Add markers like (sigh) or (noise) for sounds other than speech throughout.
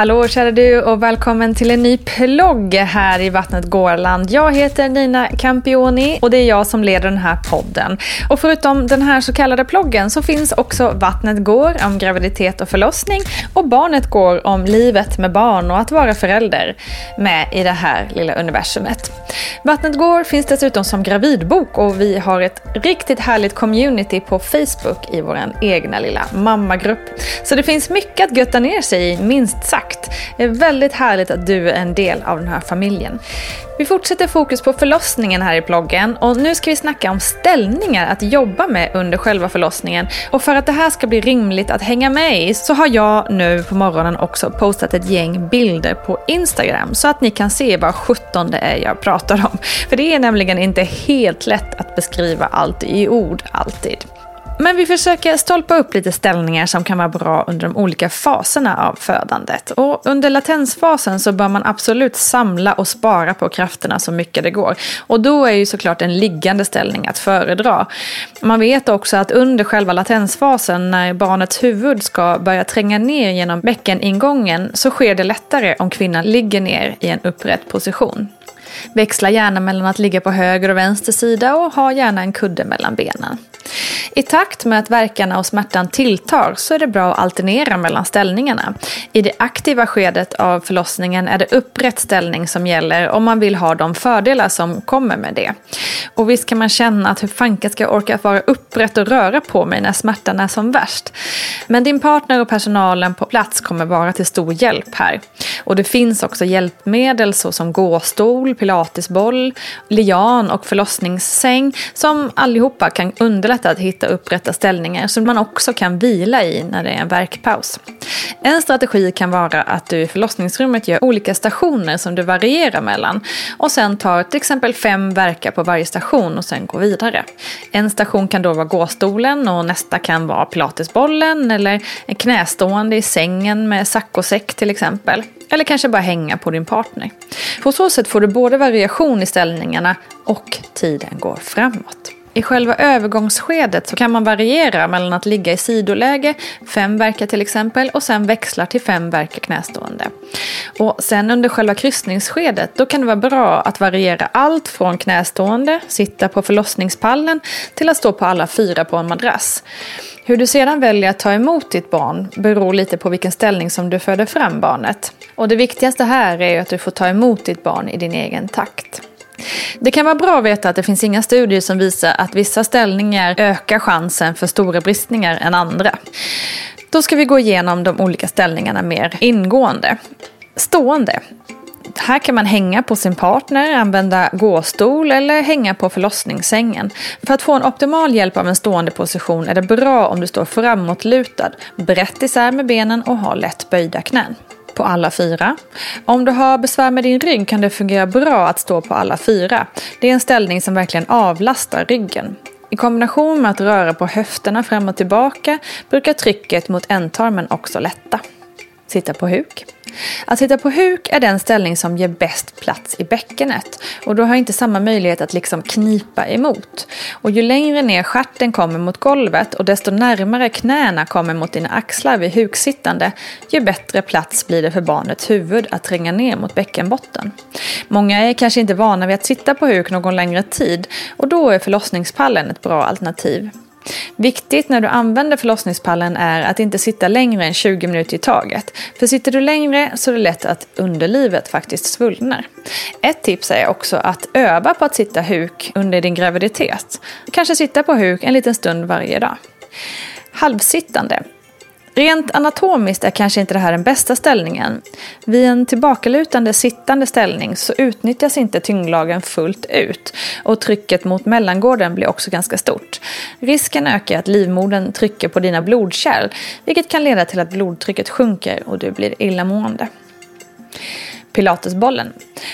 Hallå kära du och välkommen till en ny plogg här i Vattnet Gårland. Jag heter Nina Campioni och det är jag som leder den här podden. Och förutom den här så kallade ploggen så finns också Vattnet går om graviditet och förlossning och Barnet går om livet med barn och att vara förälder med i det här lilla universumet. Vattnet går finns dessutom som gravidbok och vi har ett riktigt härligt community på Facebook i vår egna lilla mammagrupp. Så det finns mycket att götta ner sig i, minst sagt kontakt. Det är väldigt härligt att du är en del av den här familjen. Vi fortsätter fokus på förlossningen här i bloggen och nu ska vi snacka om ställningar att jobba med under själva förlossningen. Och för att det här ska bli rimligt att hänga med i så har jag nu på morgonen också postat ett gäng bilder på Instagram så att ni kan se vad 17 det är jag pratar om. För det är nämligen inte helt lätt att beskriva allt i ord alltid. Men vi försöker stolpa upp lite ställningar som kan vara bra under de olika faserna av födandet. Och under latensfasen så bör man absolut samla och spara på krafterna så mycket det går. Och då är ju såklart en liggande ställning att föredra. Man vet också att under själva latensfasen när barnets huvud ska börja tränga ner genom bäckeningången så sker det lättare om kvinnan ligger ner i en upprätt position. Växla gärna mellan att ligga på höger och vänster sida och ha gärna en kudde mellan benen. I takt med att verkarna och smärtan tilltar så är det bra att alternera mellan ställningarna. I det aktiva skedet av förlossningen är det upprätt ställning som gäller om man vill ha de fördelar som kommer med det. Och visst kan man känna att hur fanken ska jag orka vara upprätt och röra på mig när smärtan är som värst. Men din partner och personalen på plats kommer vara till stor hjälp här. Och det finns också hjälpmedel såsom gåstol, pilatesboll, lian och förlossningssäng som allihopa kan underlätta att hitta upprätta ställningar som man också kan vila i när det är en verkpaus. En strategi kan vara att du i förlossningsrummet gör olika stationer som du varierar mellan och sen tar till exempel fem verkar på varje station och sen går vidare. En station kan då vara gåstolen och nästa kan vara pilatesbollen eller en knästående i sängen med saccosäck till exempel. Eller kanske bara hänga på din partner. På så sätt får du både variation i ställningarna och tiden går framåt. I själva övergångsskedet så kan man variera mellan att ligga i sidoläge, fem verkar till exempel, och sen växla till fem verkar knästående. Och sen under själva kryssningsskedet, då kan det vara bra att variera allt från knästående, sitta på förlossningspallen, till att stå på alla fyra på en madrass. Hur du sedan väljer att ta emot ditt barn beror lite på vilken ställning som du föder fram barnet. Och det viktigaste här är att du får ta emot ditt barn i din egen takt. Det kan vara bra att veta att det finns inga studier som visar att vissa ställningar ökar chansen för stora bristningar än andra. Då ska vi gå igenom de olika ställningarna mer ingående. Stående. Här kan man hänga på sin partner, använda gåstol eller hänga på förlossningssängen. För att få en optimal hjälp av en stående position är det bra om du står framåtlutad, brett isär med benen och har lätt böjda knän på alla fyra. Om du har besvär med din rygg kan det fungera bra att stå på alla fyra. Det är en ställning som verkligen avlastar ryggen. I kombination med att röra på höfterna fram och tillbaka brukar trycket mot ändtarmen också lätta. Sitta på huk. Att sitta på huk är den ställning som ger bäst plats i bäckenet och du har inte samma möjlighet att liksom knipa emot. Och ju längre ner stjärten kommer mot golvet och desto närmare knäna kommer mot dina axlar vid huksittande, ju bättre plats blir det för barnets huvud att tränga ner mot bäckenbotten. Många är kanske inte vana vid att sitta på huk någon längre tid och då är förlossningspallen ett bra alternativ. Viktigt när du använder förlossningspallen är att inte sitta längre än 20 minuter i taget. För sitter du längre så är det lätt att underlivet faktiskt svullnar. Ett tips är också att öva på att sitta huk under din graviditet. Kanske sitta på huk en liten stund varje dag. Halvsittande. Rent anatomiskt är kanske inte det här den bästa ställningen. Vid en tillbakalutande sittande ställning så utnyttjas inte tyngdlagen fullt ut och trycket mot mellangården blir också ganska stort. Risken ökar att livmodern trycker på dina blodkärl vilket kan leda till att blodtrycket sjunker och du blir illamående. Pilatesbollen.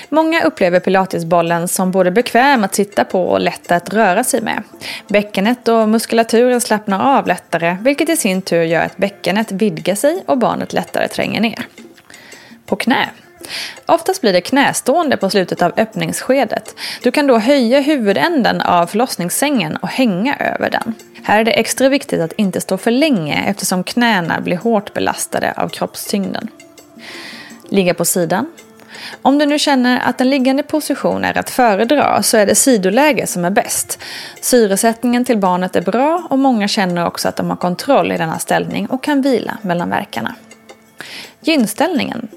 Många upplever pilatesbollen som både bekväm att sitta på och lätt att röra sig med. Bäckenet och muskulaturen slappnar av lättare vilket i sin tur gör att bäckenet vidgar sig och barnet lättare tränger ner. På knä. Oftast blir det knästående på slutet av öppningsskedet. Du kan då höja huvudänden av förlossningssängen och hänga över den. Här är det extra viktigt att inte stå för länge eftersom knäna blir hårt belastade av kroppstyngden. Ligga på sidan om du nu känner att en liggande position är att föredra så är det sidoläge som är bäst. Syresättningen till barnet är bra och många känner också att de har kontroll i denna ställning och kan vila mellan verkarna. Gynställningen.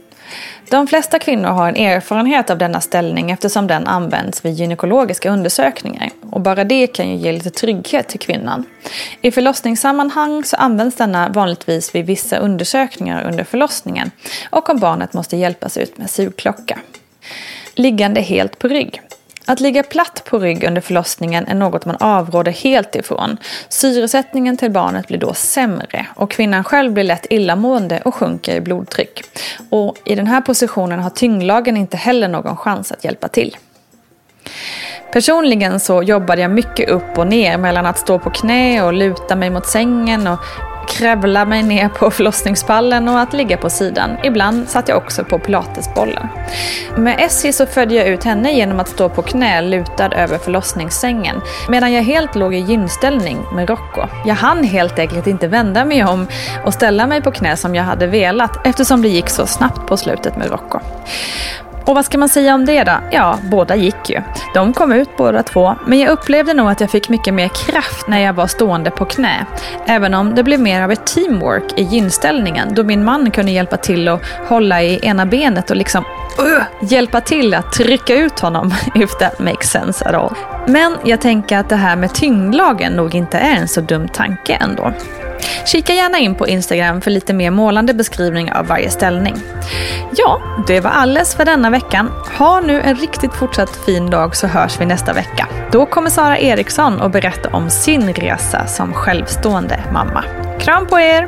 De flesta kvinnor har en erfarenhet av denna ställning eftersom den används vid gynekologiska undersökningar och bara det kan ju ge lite trygghet till kvinnan. I förlossningssammanhang så används denna vanligtvis vid vissa undersökningar under förlossningen och om barnet måste hjälpas ut med sugklocka. Liggande helt på rygg. Att ligga platt på rygg under förlossningen är något man avråder helt ifrån. Syresättningen till barnet blir då sämre och kvinnan själv blir lätt illamående och sjunker i blodtryck. Och i den här positionen har tyngdlagen inte heller någon chans att hjälpa till. Personligen så jobbade jag mycket upp och ner mellan att stå på knä och luta mig mot sängen och kravla mig ner på förlossningspallen och att ligga på sidan. Ibland satt jag också på pilatesbollen. Med Essie så födde jag ut henne genom att stå på knä lutad över förlossningssängen medan jag helt låg i gynställning med Rocco. Jag hann helt enkelt inte vända mig om och ställa mig på knä som jag hade velat eftersom det gick så snabbt på slutet med Rocco. Och vad ska man säga om det då? Ja, båda gick ju. De kom ut båda två, men jag upplevde nog att jag fick mycket mer kraft när jag var stående på knä. Även om det blev mer av ett teamwork i gynställningen då min man kunde hjälpa till att hålla i ena benet och liksom hjälpa till att trycka ut honom, (laughs) if that makes sense at all. Men jag tänker att det här med tyngdlagen nog inte är en så dum tanke ändå. Kika gärna in på Instagram för lite mer målande beskrivning av varje ställning. Ja, det var alles för denna veckan. Ha nu en riktigt fortsatt fin dag så hörs vi nästa vecka. Då kommer Sara Eriksson att berätta om sin resa som självstående mamma. Kram på er!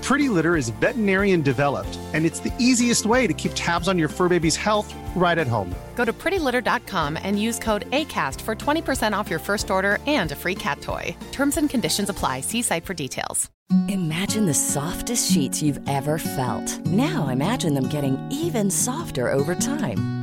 Pretty Litter is veterinarian developed, and it's the easiest way to keep tabs on your fur baby's health right at home. Go to prettylitter.com and use code ACAST for 20% off your first order and a free cat toy. Terms and conditions apply. See site for details. Imagine the softest sheets you've ever felt. Now imagine them getting even softer over time.